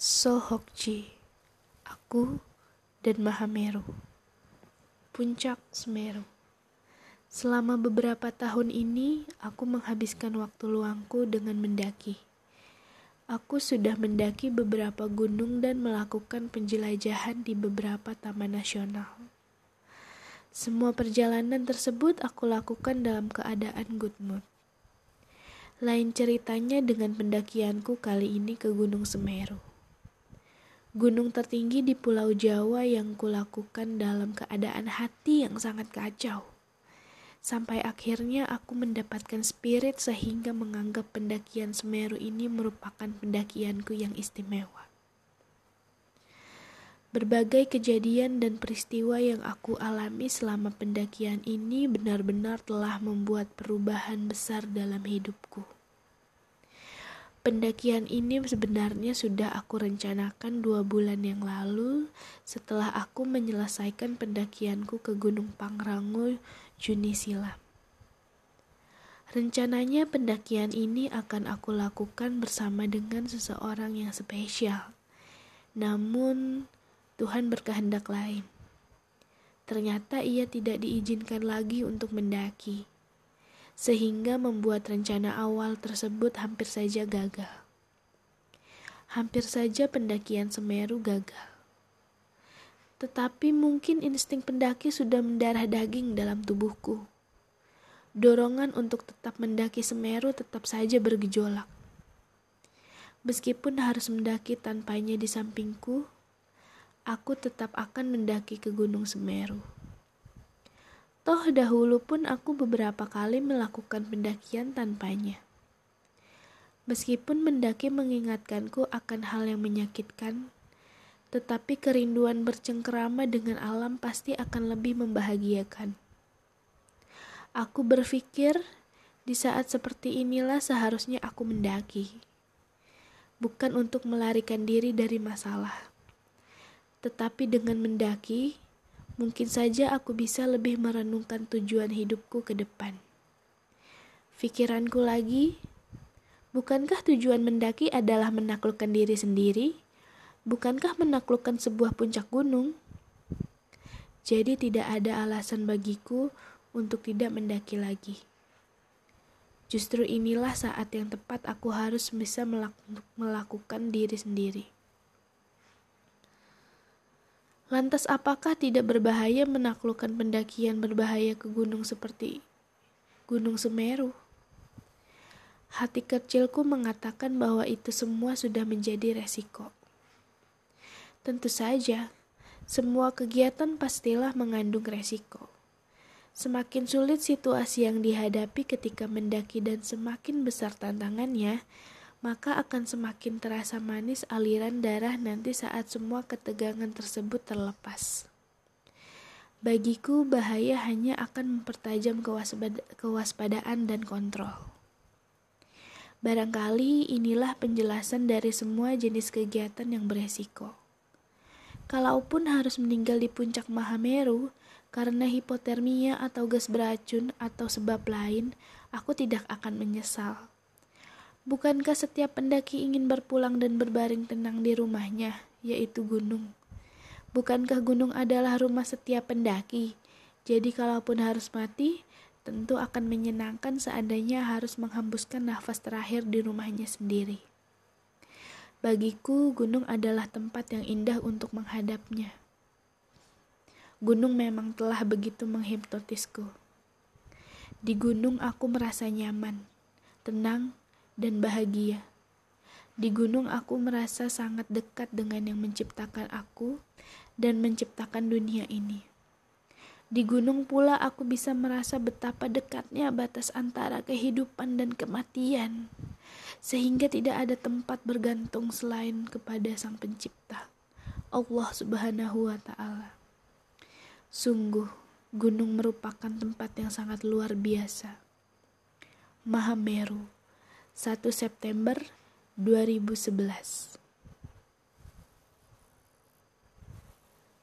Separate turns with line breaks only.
Sohokji, aku dan Mahameru. Puncak Semeru. Selama beberapa tahun ini, aku menghabiskan waktu luangku dengan mendaki. Aku sudah mendaki beberapa gunung dan melakukan penjelajahan di beberapa taman nasional. Semua perjalanan tersebut aku lakukan dalam keadaan good mood. Lain ceritanya dengan pendakianku kali ini ke Gunung Semeru. Gunung tertinggi di Pulau Jawa yang kulakukan dalam keadaan hati yang sangat kacau. Sampai akhirnya aku mendapatkan spirit sehingga menganggap pendakian Semeru ini merupakan pendakianku yang istimewa. Berbagai kejadian dan peristiwa yang aku alami selama pendakian ini benar-benar telah membuat perubahan besar dalam hidupku. Pendakian ini sebenarnya sudah aku rencanakan dua bulan yang lalu setelah aku menyelesaikan pendakianku ke Gunung Pangrango Juni silam. Rencananya pendakian ini akan aku lakukan bersama dengan seseorang yang spesial. Namun Tuhan berkehendak lain. Ternyata ia tidak diizinkan lagi untuk mendaki sehingga membuat rencana awal tersebut hampir saja gagal. Hampir saja pendakian Semeru gagal. Tetapi mungkin insting pendaki sudah mendarah daging dalam tubuhku. Dorongan untuk tetap mendaki Semeru tetap saja bergejolak. Meskipun harus mendaki tanpanya di sampingku, aku tetap akan mendaki ke Gunung Semeru. Toh dahulu pun aku beberapa kali melakukan pendakian tanpanya. Meskipun mendaki mengingatkanku akan hal yang menyakitkan, tetapi kerinduan bercengkerama dengan alam pasti akan lebih membahagiakan. Aku berpikir di saat seperti inilah seharusnya aku mendaki. Bukan untuk melarikan diri dari masalah. Tetapi dengan mendaki, mungkin saja aku bisa lebih merenungkan tujuan hidupku ke depan. Pikiranku lagi, bukankah tujuan mendaki adalah menaklukkan diri sendiri? Bukankah menaklukkan sebuah puncak gunung? Jadi tidak ada alasan bagiku untuk tidak mendaki lagi. Justru inilah saat yang tepat aku harus bisa melakukan diri sendiri. Lantas apakah tidak berbahaya menaklukkan pendakian berbahaya ke gunung seperti Gunung Semeru? Hati kecilku mengatakan bahwa itu semua sudah menjadi resiko. Tentu saja, semua kegiatan pastilah mengandung resiko. Semakin sulit situasi yang dihadapi ketika mendaki dan semakin besar tantangannya, maka akan semakin terasa manis aliran darah nanti saat semua ketegangan tersebut terlepas. Bagiku, bahaya hanya akan mempertajam kewaspadaan dan kontrol. Barangkali inilah penjelasan dari semua jenis kegiatan yang beresiko. Kalaupun harus meninggal di puncak Mahameru karena hipotermia atau gas beracun atau sebab lain, aku tidak akan menyesal Bukankah setiap pendaki ingin berpulang dan berbaring tenang di rumahnya, yaitu gunung? Bukankah gunung adalah rumah setiap pendaki? Jadi kalaupun harus mati, tentu akan menyenangkan seandainya harus menghembuskan nafas terakhir di rumahnya sendiri. Bagiku, gunung adalah tempat yang indah untuk menghadapnya. Gunung memang telah begitu menghipnotisku. Di gunung aku merasa nyaman, tenang, dan bahagia. Di gunung aku merasa sangat dekat dengan yang menciptakan aku dan menciptakan dunia ini. Di gunung pula aku bisa merasa betapa dekatnya batas antara kehidupan dan kematian, sehingga tidak ada tempat bergantung selain kepada Sang Pencipta, Allah Subhanahu wa Ta'ala. Sungguh, gunung merupakan tempat yang sangat luar biasa. Mahameru 1 September 2011